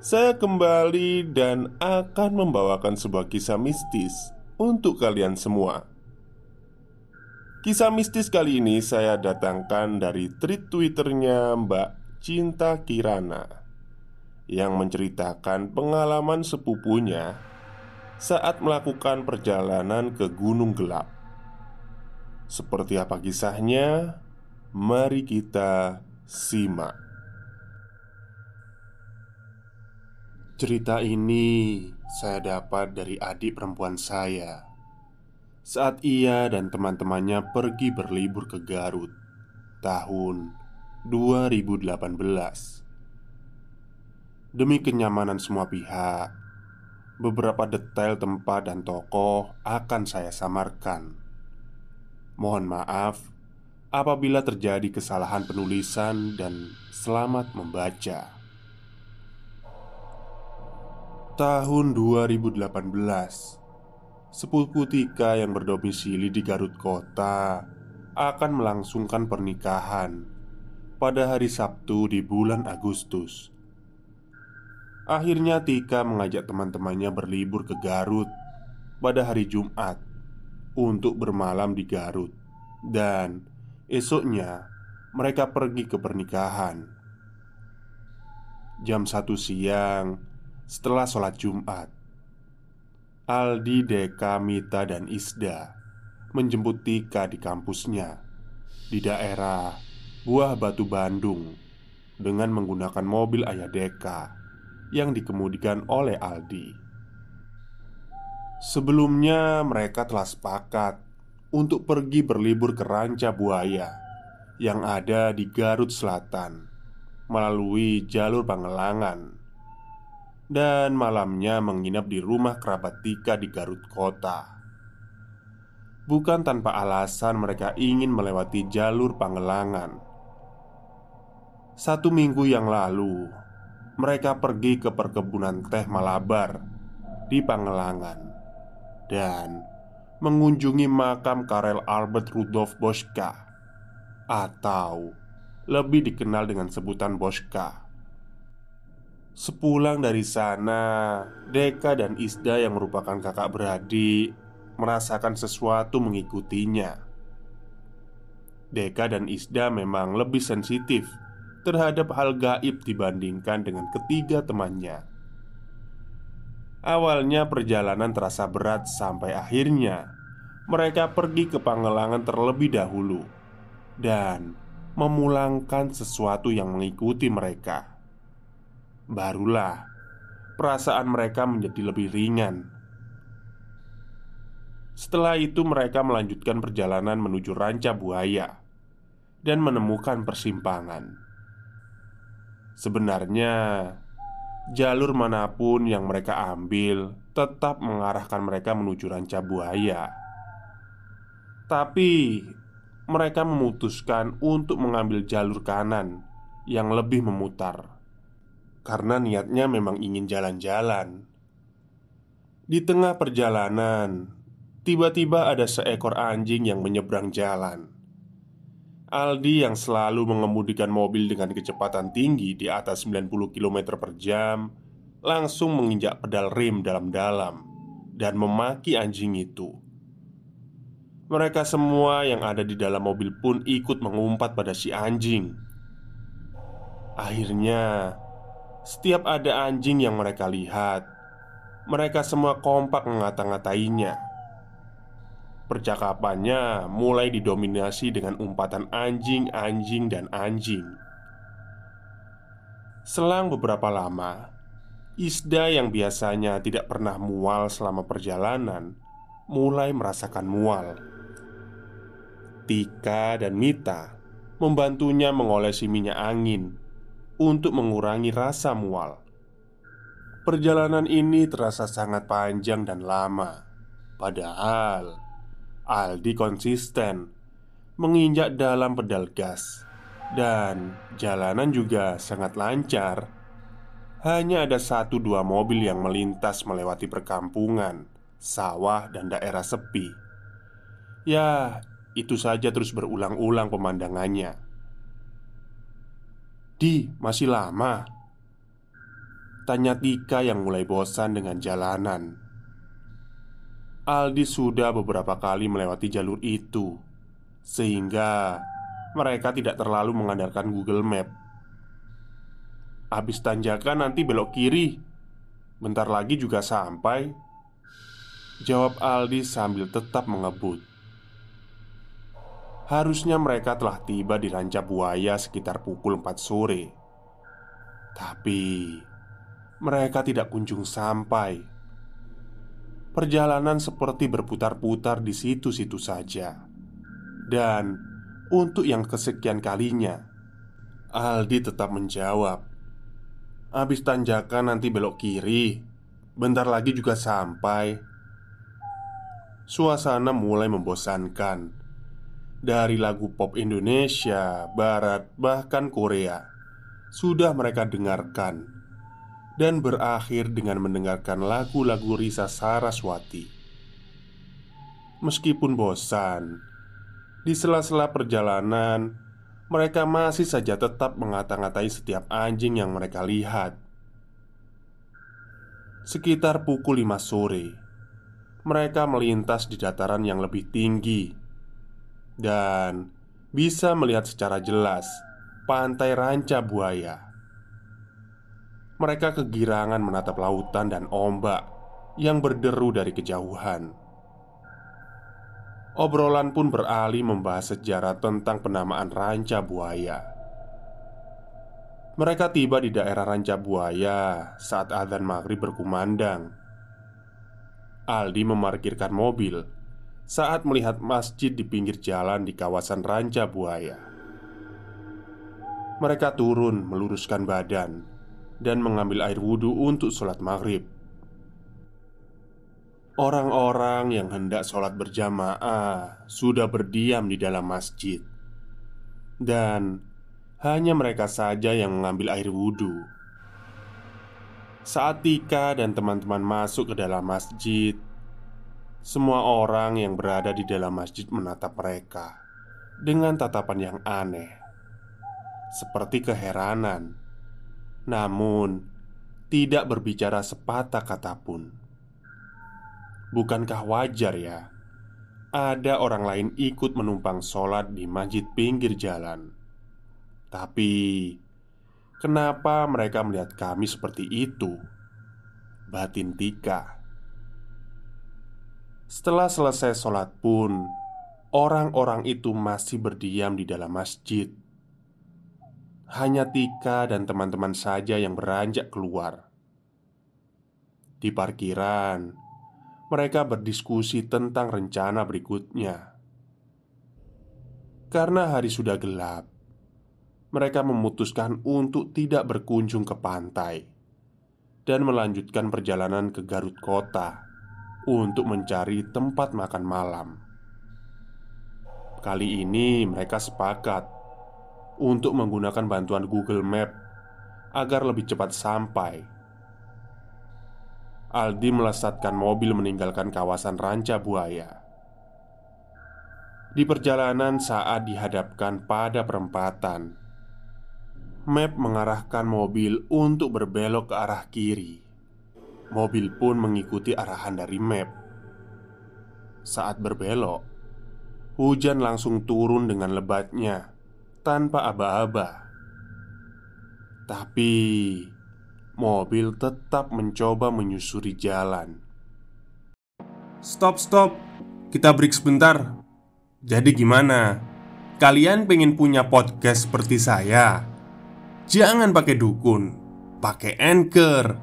saya kembali dan akan membawakan sebuah kisah mistis untuk kalian semua. Kisah mistis kali ini saya datangkan dari tweet Twitternya Mbak Cinta Kirana yang menceritakan pengalaman sepupunya saat melakukan perjalanan ke Gunung Gelap. Seperti apa kisahnya? Mari kita simak. Cerita ini saya dapat dari adik perempuan saya saat ia dan teman-temannya pergi berlibur ke Garut tahun 2018. Demi kenyamanan semua pihak, beberapa detail tempat dan tokoh akan saya samarkan. Mohon maaf apabila terjadi kesalahan penulisan dan selamat membaca. Tahun 2018 Sepupu Tika yang berdomisili di Garut Kota Akan melangsungkan pernikahan Pada hari Sabtu di bulan Agustus. Akhirnya Tika mengajak teman-temannya berlibur ke Garut Pada hari Jumat Untuk bermalam di Garut. Dan esoknya mereka pergi ke pernikahan. Jam satu siang setelah sholat Jumat Aldi, Deka, Mita, dan Isda Menjemput Tika di kampusnya Di daerah Buah Batu Bandung Dengan menggunakan mobil ayah Deka Yang dikemudikan oleh Aldi. Sebelumnya mereka telah sepakat Untuk pergi berlibur ke Ranca Buaya Yang ada di Garut Selatan Melalui jalur Pangelangan dan malamnya menginap di rumah kerabat Tika di Garut Kota. Bukan tanpa alasan mereka ingin melewati jalur Pangelangan. Satu minggu yang lalu, mereka pergi ke perkebunan teh Malabar di Pangelangan dan mengunjungi makam Karel Albert Rudolf Boschka atau lebih dikenal dengan sebutan Boschka Sepulang dari sana, Deka dan Isda yang merupakan kakak beradik merasakan sesuatu mengikutinya. Deka dan Isda memang lebih sensitif terhadap hal gaib dibandingkan dengan ketiga temannya. Awalnya perjalanan terasa berat sampai akhirnya mereka pergi ke Pangelangan terlebih dahulu dan memulangkan sesuatu yang mengikuti mereka barulah perasaan mereka menjadi lebih ringan. Setelah itu, mereka melanjutkan perjalanan menuju Ranca Buaya dan menemukan persimpangan. Sebenarnya, jalur mana pun yang mereka ambil tetap mengarahkan mereka menuju Ranca Buaya. Tapi mereka memutuskan untuk mengambil jalur kanan yang lebih memutar karena niatnya memang ingin jalan-jalan. Di tengah perjalanan, tiba-tiba ada seekor anjing yang menyeberang jalan. Aldi yang selalu mengemudikan mobil dengan kecepatan tinggi di atas 90 km per jam Langsung menginjak pedal rem dalam-dalam Dan memaki anjing itu Mereka semua yang ada di dalam mobil pun ikut mengumpat pada si anjing Akhirnya Setiap ada anjing yang mereka lihat Mereka semua kompak mengata-ngatainya Percakapannya mulai didominasi dengan umpatan anjing, anjing, dan anjing. Selang beberapa lama, Isda yang biasanya tidak pernah mual selama perjalanan mulai merasakan mual. Tika dan Mita membantunya mengolesi minyak angin untuk mengurangi rasa mual. Perjalanan ini terasa sangat panjang dan lama, padahal Aldi konsisten menginjak dalam pedal gas, dan jalanan juga sangat lancar. Hanya ada satu dua mobil yang melintas melewati perkampungan, sawah, dan daerah sepi. Ya, itu saja terus berulang-ulang pemandangannya. Di, masih lama? Tanya Tika yang mulai bosan dengan jalanan Aldi sudah beberapa kali melewati jalur itu, sehingga mereka tidak terlalu mengandalkan Google Map. Habis tanjakan nanti belok kiri, bentar lagi juga sampai. Jawab Aldi sambil tetap mengebut. Harusnya mereka telah tiba di Ranca Buaya sekitar pukul 4 sore. Tapi mereka tidak kunjung sampai. Perjalanan seperti berputar-putar di situ-situ saja. Dan untuk yang kesekian kalinya Aldi tetap menjawab Habis tanjakan nanti belok kiri Bentar lagi juga sampai. Suasana mulai membosankan Dari lagu pop Indonesia, Barat, bahkan Korea Sudah mereka dengarkan dan berakhir dengan mendengarkan lagu-lagu Risa Saraswati. Meskipun bosan, di sela-sela perjalanan mereka masih saja tetap mengata-ngatai setiap anjing yang mereka lihat. Sekitar pukul 5 sore, mereka melintas di dataran yang lebih tinggi dan bisa melihat secara jelas pantai Ranca Buaya. Mereka kegirangan menatap lautan dan ombak yang berderu dari kejauhan. Obrolan pun beralih membahas sejarah tentang penamaan Ranca Buaya. Mereka tiba di daerah Ranca Buaya saat adzan maghrib berkumandang. Aldi memarkirkan mobil saat melihat masjid di pinggir jalan di kawasan Ranca Buaya. Mereka turun meluruskan badan dan mengambil air wudhu untuk sholat maghrib. Orang-orang yang hendak sholat berjamaah sudah berdiam di dalam masjid, dan hanya mereka saja yang mengambil air wudhu. Saat Tika dan teman-teman masuk ke dalam masjid, semua orang yang berada di dalam masjid menatap mereka dengan tatapan yang aneh, seperti keheranan namun tidak berbicara sepatah kata pun. Bukankah wajar ya? Ada orang lain ikut menumpang sholat di masjid pinggir jalan, tapi kenapa mereka melihat kami seperti itu? Batin Tika. Setelah selesai sholat pun, orang-orang itu masih berdiam di dalam masjid hanya Tika dan teman-teman saja yang beranjak keluar. Di parkiran, mereka berdiskusi tentang rencana berikutnya. Karena hari sudah gelap, mereka memutuskan untuk tidak berkunjung ke pantai dan melanjutkan perjalanan ke Garut Kota untuk mencari tempat makan malam. Kali ini mereka sepakat untuk menggunakan bantuan Google Map agar lebih cepat sampai. Aldi melesatkan mobil meninggalkan kawasan Ranca Buaya. Di perjalanan saat dihadapkan pada perempatan, Map mengarahkan mobil untuk berbelok ke arah kiri. Mobil pun mengikuti arahan dari Map. Saat berbelok, hujan langsung turun dengan lebatnya tanpa aba-aba. Tapi mobil tetap mencoba menyusuri jalan. Stop, stop, kita break sebentar. Jadi, gimana? Kalian pengen punya podcast seperti saya? Jangan pakai dukun, pakai anchor,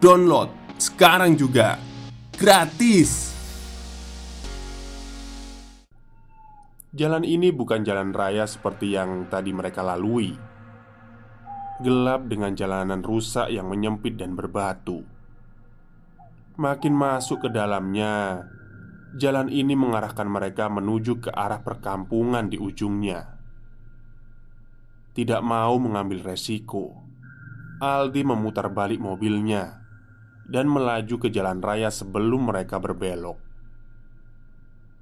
download sekarang juga gratis. Jalan ini bukan jalan raya seperti yang tadi mereka lalui. Gelap dengan jalanan rusak yang menyempit dan berbatu. Makin masuk ke dalamnya, jalan ini mengarahkan mereka menuju ke arah perkampungan di ujungnya tidak mau mengambil resiko. Aldi memutar balik mobilnya dan melaju ke jalan raya sebelum mereka berbelok.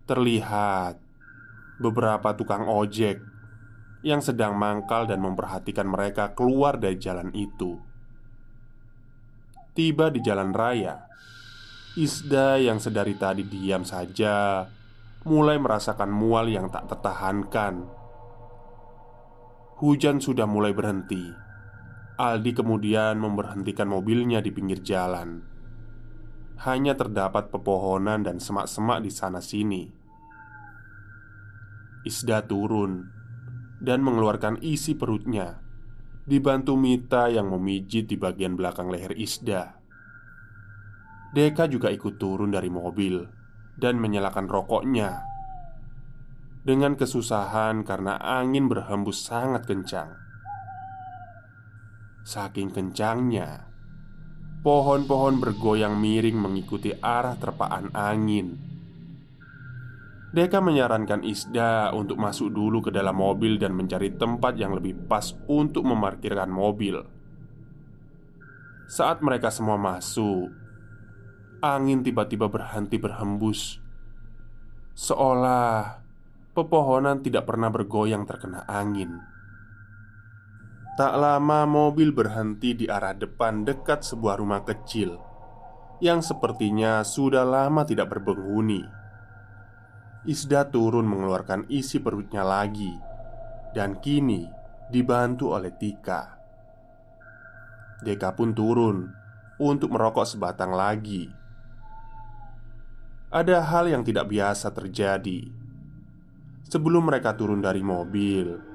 Terlihat beberapa tukang ojek yang sedang mangkal dan memperhatikan mereka keluar dari jalan itu. Tiba di jalan raya, Isda yang sedari tadi diam saja mulai merasakan mual yang tak tertahankan Hujan sudah mulai berhenti. Aldi kemudian memberhentikan mobilnya di pinggir jalan. Hanya terdapat pepohonan dan semak-semak di sana-sini. Isda turun dan mengeluarkan isi perutnya, dibantu Mita yang memijit di bagian belakang leher Isda. Deka juga ikut turun dari mobil dan menyalakan rokoknya dengan kesusahan karena angin berhembus sangat kencang. Saking kencangnya, pohon-pohon bergoyang miring mengikuti arah terpaan angin. Deka menyarankan Isda untuk masuk dulu ke dalam mobil dan mencari tempat yang lebih pas untuk memarkirkan mobil. Saat mereka semua masuk, angin tiba-tiba berhenti berhembus, seolah pepohonan tidak pernah bergoyang terkena angin. Tak lama mobil berhenti di arah depan dekat sebuah rumah kecil yang sepertinya sudah lama tidak berpenghuni. Isda turun mengeluarkan isi perutnya lagi dan kini dibantu oleh Tika. Deka pun turun untuk merokok sebatang lagi. Ada hal yang tidak biasa terjadi Sebelum mereka turun dari mobil,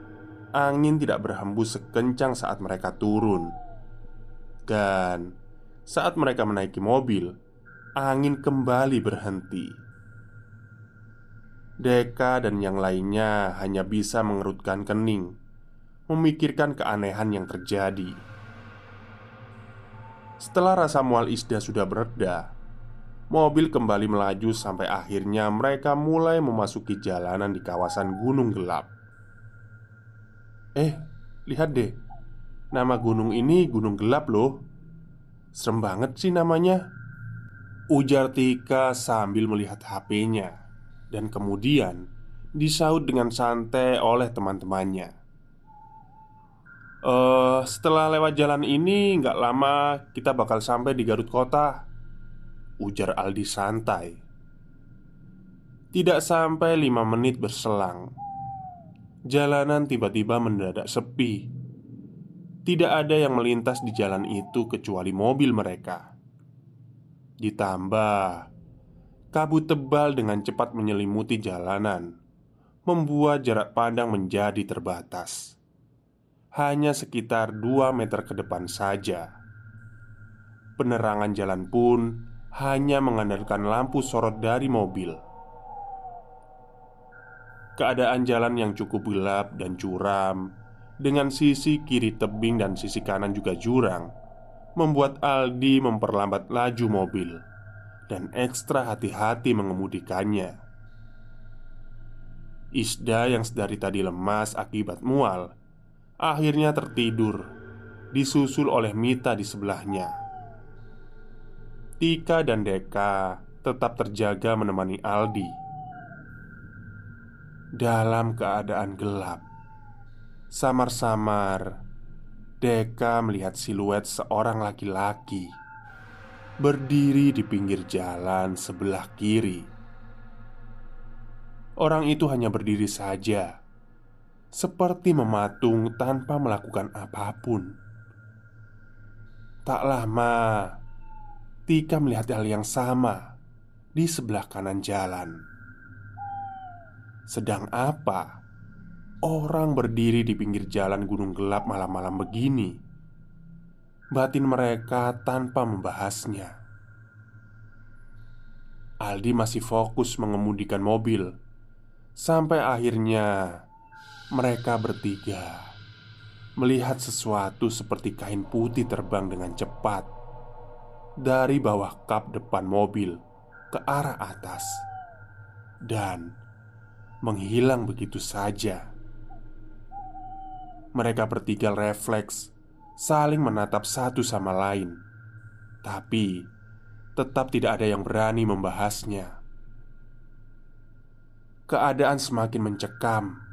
angin tidak berhembus sekencang saat mereka turun, dan saat mereka menaiki mobil, angin kembali berhenti. Deka dan yang lainnya hanya bisa mengerutkan kening, memikirkan keanehan yang terjadi. Setelah rasa mual Isda sudah bereda, Mobil kembali melaju sampai akhirnya mereka mulai memasuki jalanan di kawasan gunung gelap. Eh, lihat deh. Nama gunung ini Gunung Gelap loh. Serem banget sih namanya. Ujar Tika sambil melihat HP-nya dan kemudian disaut dengan santai oleh teman-temannya. Uh, setelah lewat jalan ini nggak lama kita bakal sampai di Garut Kota Ujar Aldi santai Tidak sampai lima menit berselang Jalanan tiba-tiba mendadak sepi. Tidak ada yang melintas di jalan itu kecuali mobil mereka. Ditambah Kabut tebal dengan cepat menyelimuti jalanan Membuat jarak pandang menjadi terbatas. Hanya sekitar 2 meter ke depan saja. Penerangan jalan pun hanya mengandalkan lampu sorot dari mobil. Keadaan jalan yang cukup gelap dan curam, dengan sisi kiri tebing dan sisi kanan juga jurang, membuat Aldi memperlambat laju mobil dan ekstra hati-hati mengemudikannya. Isda yang sedari tadi lemas akibat mual Akhirnya tertidur Disusul oleh Mita di sebelahnya Tika dan Deka tetap terjaga menemani Aldi Dalam keadaan gelap. Samar-samar Deka melihat siluet seorang laki-laki Berdiri di pinggir jalan sebelah kiri. Orang itu hanya berdiri saja Seperti mematung tanpa melakukan apa pun. Tak lama Tika melihat hal yang sama Di sebelah kanan jalan Sedang apa? Orang berdiri di pinggir jalan gunung gelap malam-malam begini? Batin mereka tanpa membahasnya. Aldi masih fokus mengemudikan mobil. Sampai akhirnya Mereka bertiga Melihat sesuatu seperti kain putih terbang dengan cepat Dari bawah kap depan mobil Ke arah atas. Dan Menghilang begitu saja mereka bertiga refleks saling menatap satu sama lain, tapi tetap tidak ada yang berani membahasnya. Keadaan semakin mencekam.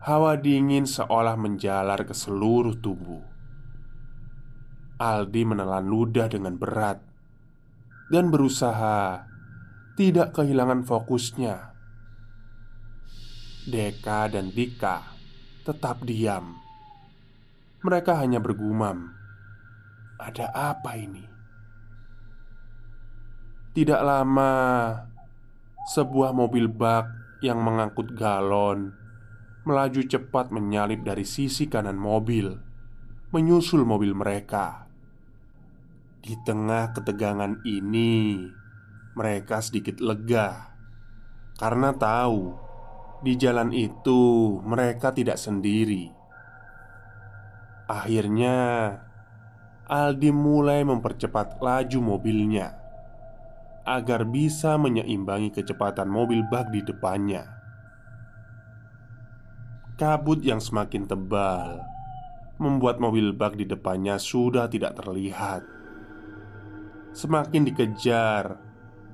Hawa dingin seolah menjalar ke seluruh tubuh. Aldi menelan ludah dengan berat dan berusaha tidak kehilangan fokusnya. Deka dan Dika tetap diam. Mereka hanya bergumam, "Ada apa ini?" Tidak lama, sebuah mobil bak yang mengangkut galon melaju cepat menyalip dari sisi kanan mobil, menyusul mobil mereka. Di tengah ketegangan ini, mereka sedikit lega karena tahu di jalan itu mereka tidak sendiri. Akhirnya Aldi mulai mempercepat laju mobilnya Agar bisa menyeimbangi kecepatan mobil bak di depannya. Kabut yang semakin tebal Membuat mobil bak di depannya sudah tidak terlihat. Semakin dikejar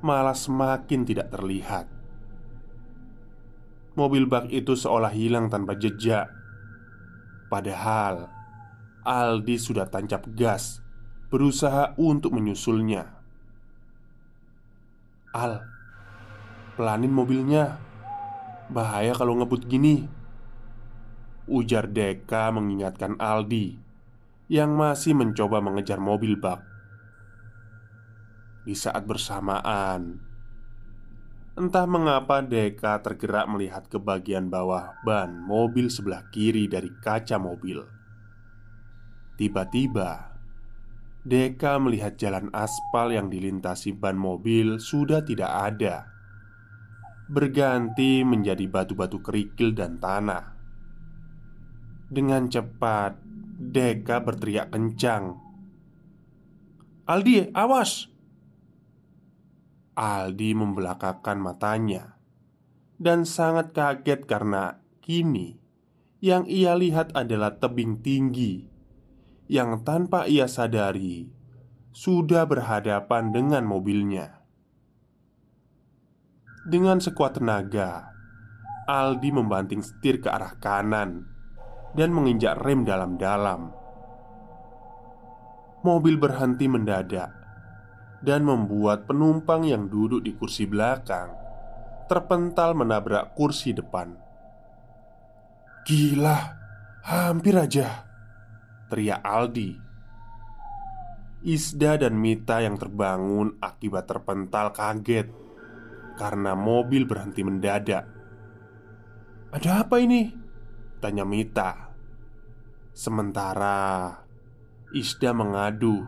Malah semakin tidak terlihat Mobil bak itu seolah hilang tanpa jejak. Padahal Aldi sudah tancap gas Berusaha untuk menyusulnya. Al Pelanin mobilnya. Bahaya kalau ngebut gini. Ujar Deka mengingatkan Aldi Yang masih mencoba mengejar mobil bak. Di saat bersamaan Entah mengapa Deka tergerak melihat ke bagian bawah ban mobil sebelah kiri dari kaca mobil. Tiba-tiba Deka melihat jalan aspal yang dilintasi ban mobil sudah tidak ada. Berganti menjadi batu-batu kerikil dan tanah. Dengan cepat Deka berteriak kencang. Aldi, awas! Aldi membelakangkan matanya dan sangat kaget karena kini yang ia lihat adalah tebing tinggi yang tanpa ia sadari sudah berhadapan dengan mobilnya. Dengan sekuat tenaga, Aldi membanting setir ke arah kanan dan menginjak rem dalam-dalam. Mobil berhenti mendadak dan membuat penumpang yang duduk di kursi belakang terpental menabrak kursi depan. "Gila, hampir aja!" teriak Aldi. Isda dan Mita yang terbangun akibat terpental kaget karena mobil berhenti mendadak. "Ada apa ini?" tanya Mita. Sementara Isda mengadu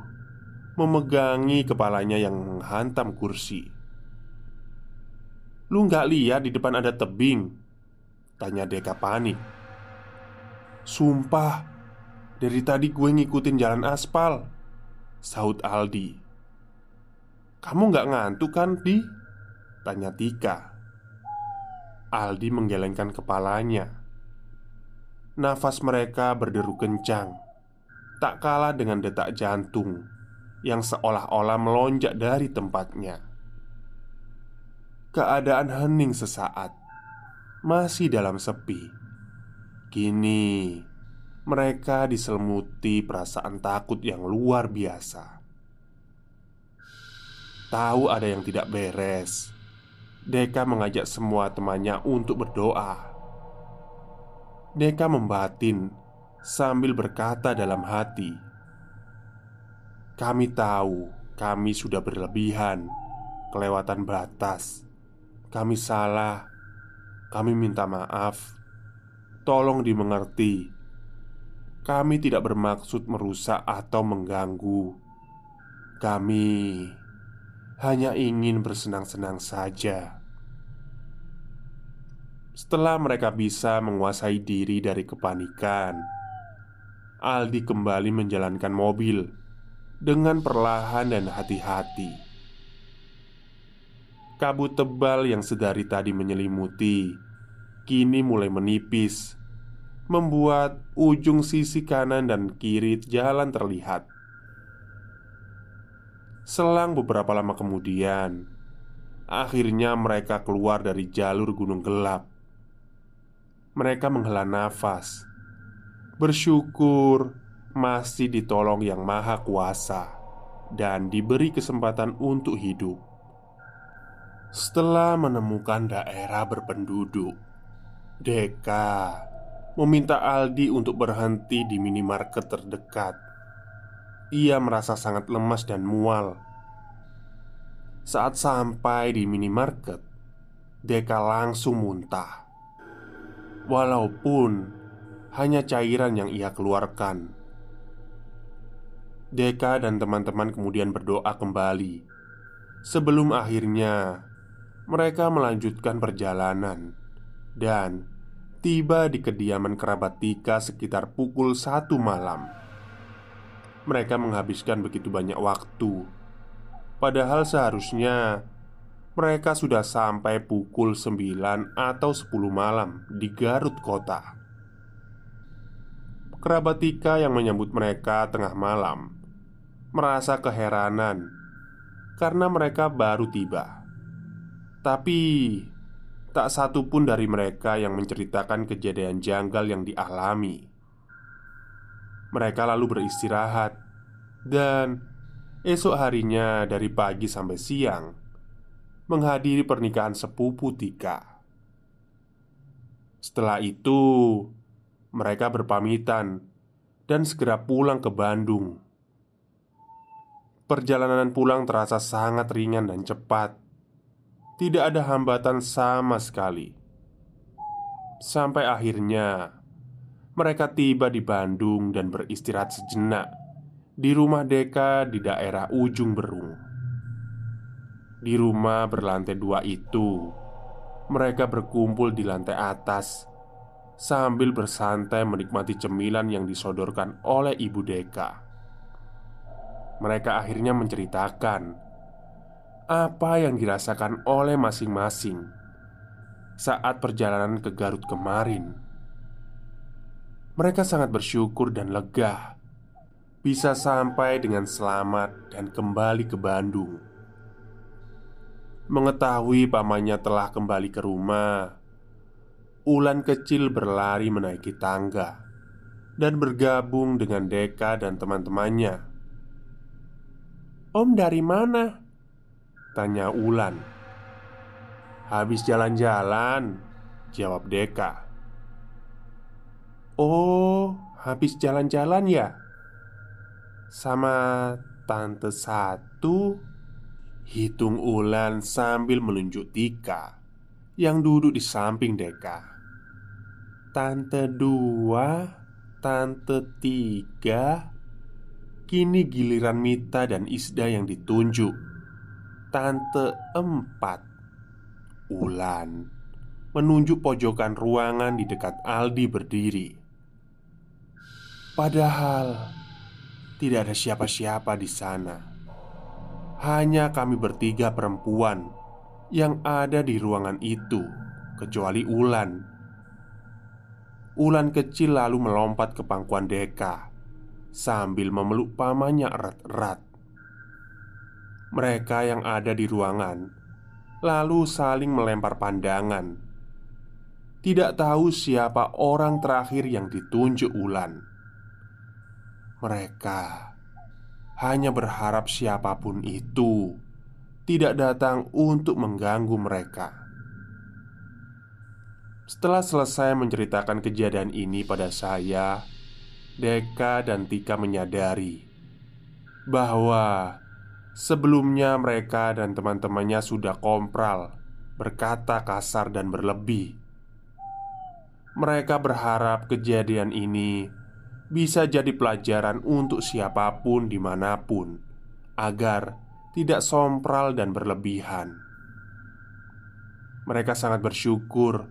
Memegangi kepalanya yang menghantam kursi Lu nggak lihat di depan ada tebing? Tanya Deka panik Sumpah Dari tadi gue ngikutin jalan aspal Saud Aldi Kamu nggak ngantuk kan, Di? Tanya Tika Aldi menggelengkan kepalanya. Nafas mereka berderu kencang, tak kalah dengan detak jantung yang seolah-olah melonjak dari tempatnya. Keadaan hening sesaat, masih dalam sepi. Kini mereka diselimuti perasaan takut yang luar biasa. Tahu ada yang tidak beres. Deka mengajak semua temannya untuk berdoa. Deka membatin sambil berkata dalam hati, "Kami tahu kami sudah berlebihan, kelewatan batas. Kami salah. Kami minta maaf. Tolong dimengerti. Kami tidak bermaksud merusak atau mengganggu. Kami hanya ingin bersenang-senang saja." Setelah mereka bisa menguasai diri dari kepanikan, Aldi kembali menjalankan mobil dengan perlahan dan hati-hati. Kabut tebal yang sedari tadi menyelimuti kini mulai menipis, membuat ujung sisi kanan dan kiri jalan terlihat. Selang beberapa lama kemudian, akhirnya mereka keluar dari jalur gunung gelap mereka menghela nafas, bersyukur masih ditolong Yang Maha Kuasa dan diberi kesempatan untuk hidup. Setelah menemukan daerah berpenduduk, Deka meminta Aldi untuk berhenti di minimarket terdekat. Ia merasa sangat lemas dan mual. Saat sampai di minimarket, Deka langsung muntah walaupun hanya cairan yang ia keluarkan. Deka dan teman-teman kemudian berdoa kembali. Sebelum akhirnya mereka melanjutkan perjalanan dan tiba di kediaman kerabat Tika sekitar pukul satu malam. Mereka menghabiskan begitu banyak waktu, padahal seharusnya mereka sudah sampai pukul 9 atau 10 malam di Garut kota. Kerabat Tika yang menyambut mereka tengah malam Merasa keheranan Karena mereka baru tiba Tapi Tak satu pun dari mereka yang menceritakan kejadian janggal yang dialami Mereka lalu beristirahat Dan esok harinya dari pagi sampai siang menghadiri pernikahan sepupu Tika. Setelah itu, mereka berpamitan dan segera pulang ke Bandung. Perjalanan pulang terasa sangat ringan dan cepat. Tidak ada hambatan sama sekali. Sampai akhirnya mereka tiba di Bandung dan beristirahat sejenak di rumah Deka di daerah ujung Berung. Di rumah berlantai dua itu, mereka berkumpul di lantai atas sambil bersantai menikmati cemilan yang disodorkan oleh Ibu Deka. Mereka akhirnya menceritakan apa yang dirasakan oleh masing-masing saat perjalanan ke Garut kemarin. Mereka sangat bersyukur dan lega bisa sampai dengan selamat dan kembali ke Bandung. Mengetahui pamannya telah kembali ke rumah Ulan kecil berlari menaiki tangga Dan bergabung dengan Deka dan teman-temannya Om dari mana? Tanya Ulan Habis jalan-jalan Jawab Deka Oh, habis jalan-jalan ya? Sama tante satu Hitung Ulan sambil menunjuk Tika Yang duduk di samping Deka Tante dua Tante tiga Kini giliran Mita dan Isda yang ditunjuk. Tante empat Ulan Menunjuk pojokan ruangan di dekat Aldi berdiri. Padahal Tidak ada siapa-siapa di sana. Hanya kami bertiga perempuan yang ada di ruangan itu kecuali Ulan. Ulan kecil lalu melompat ke pangkuan Deka sambil memeluk pamannya erat-erat. Mereka yang ada di ruangan lalu saling melempar pandangan. Tidak tahu siapa orang terakhir yang ditunjuk Ulan. Mereka hanya berharap siapa pun itu tidak datang untuk mengganggu mereka. Setelah selesai menceritakan kejadian ini pada saya, Deka dan Tika menyadari bahwa sebelumnya mereka dan teman-temannya sudah kompral, berkata kasar dan berlebih. Mereka berharap kejadian ini bisa jadi pelajaran untuk siapa pun di mana pun, agar tidak sompral dan berlebihan. Mereka sangat bersyukur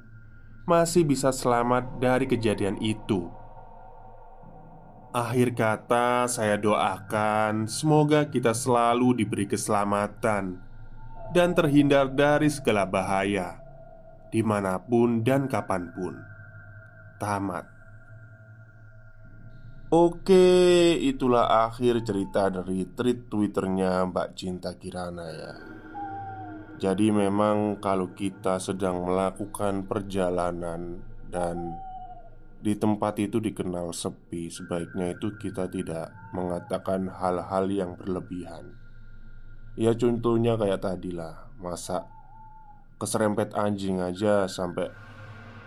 masih bisa selamat dari kejadian itu Akhir kata, saya doakan semoga kita selalu diberi keselamatan dan terhindar dari segala bahaya di mana pun dan kapan pun. Tamat. Oke, itulah akhir cerita dari tweet twitternya Mbak Cinta Kirana ya. Jadi memang kalau kita sedang melakukan perjalanan dan di tempat itu dikenal sepi, sebaiknya itu kita tidak mengatakan hal-hal yang berlebihan. Ya contohnya kayak tadi lah, masa keserempet anjing aja sampai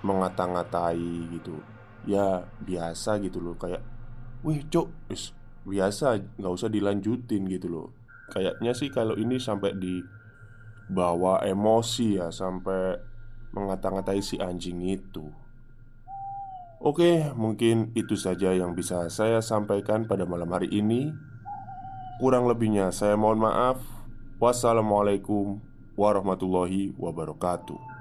mengata-ngatai gitu. Ya biasa gitu loh, kayak, wih is, biasa, nggak usah dilanjutin gitu loh. Kayaknya sih kalau ini sampai di bawa emosi ya sampai mengata-ngatai si anjing itu. Oke, mungkin itu saja yang bisa saya sampaikan pada malam hari ini. Kurang lebihnya, saya mohon maaf. Wassalamualaikum warahmatullahi wabarakatuh.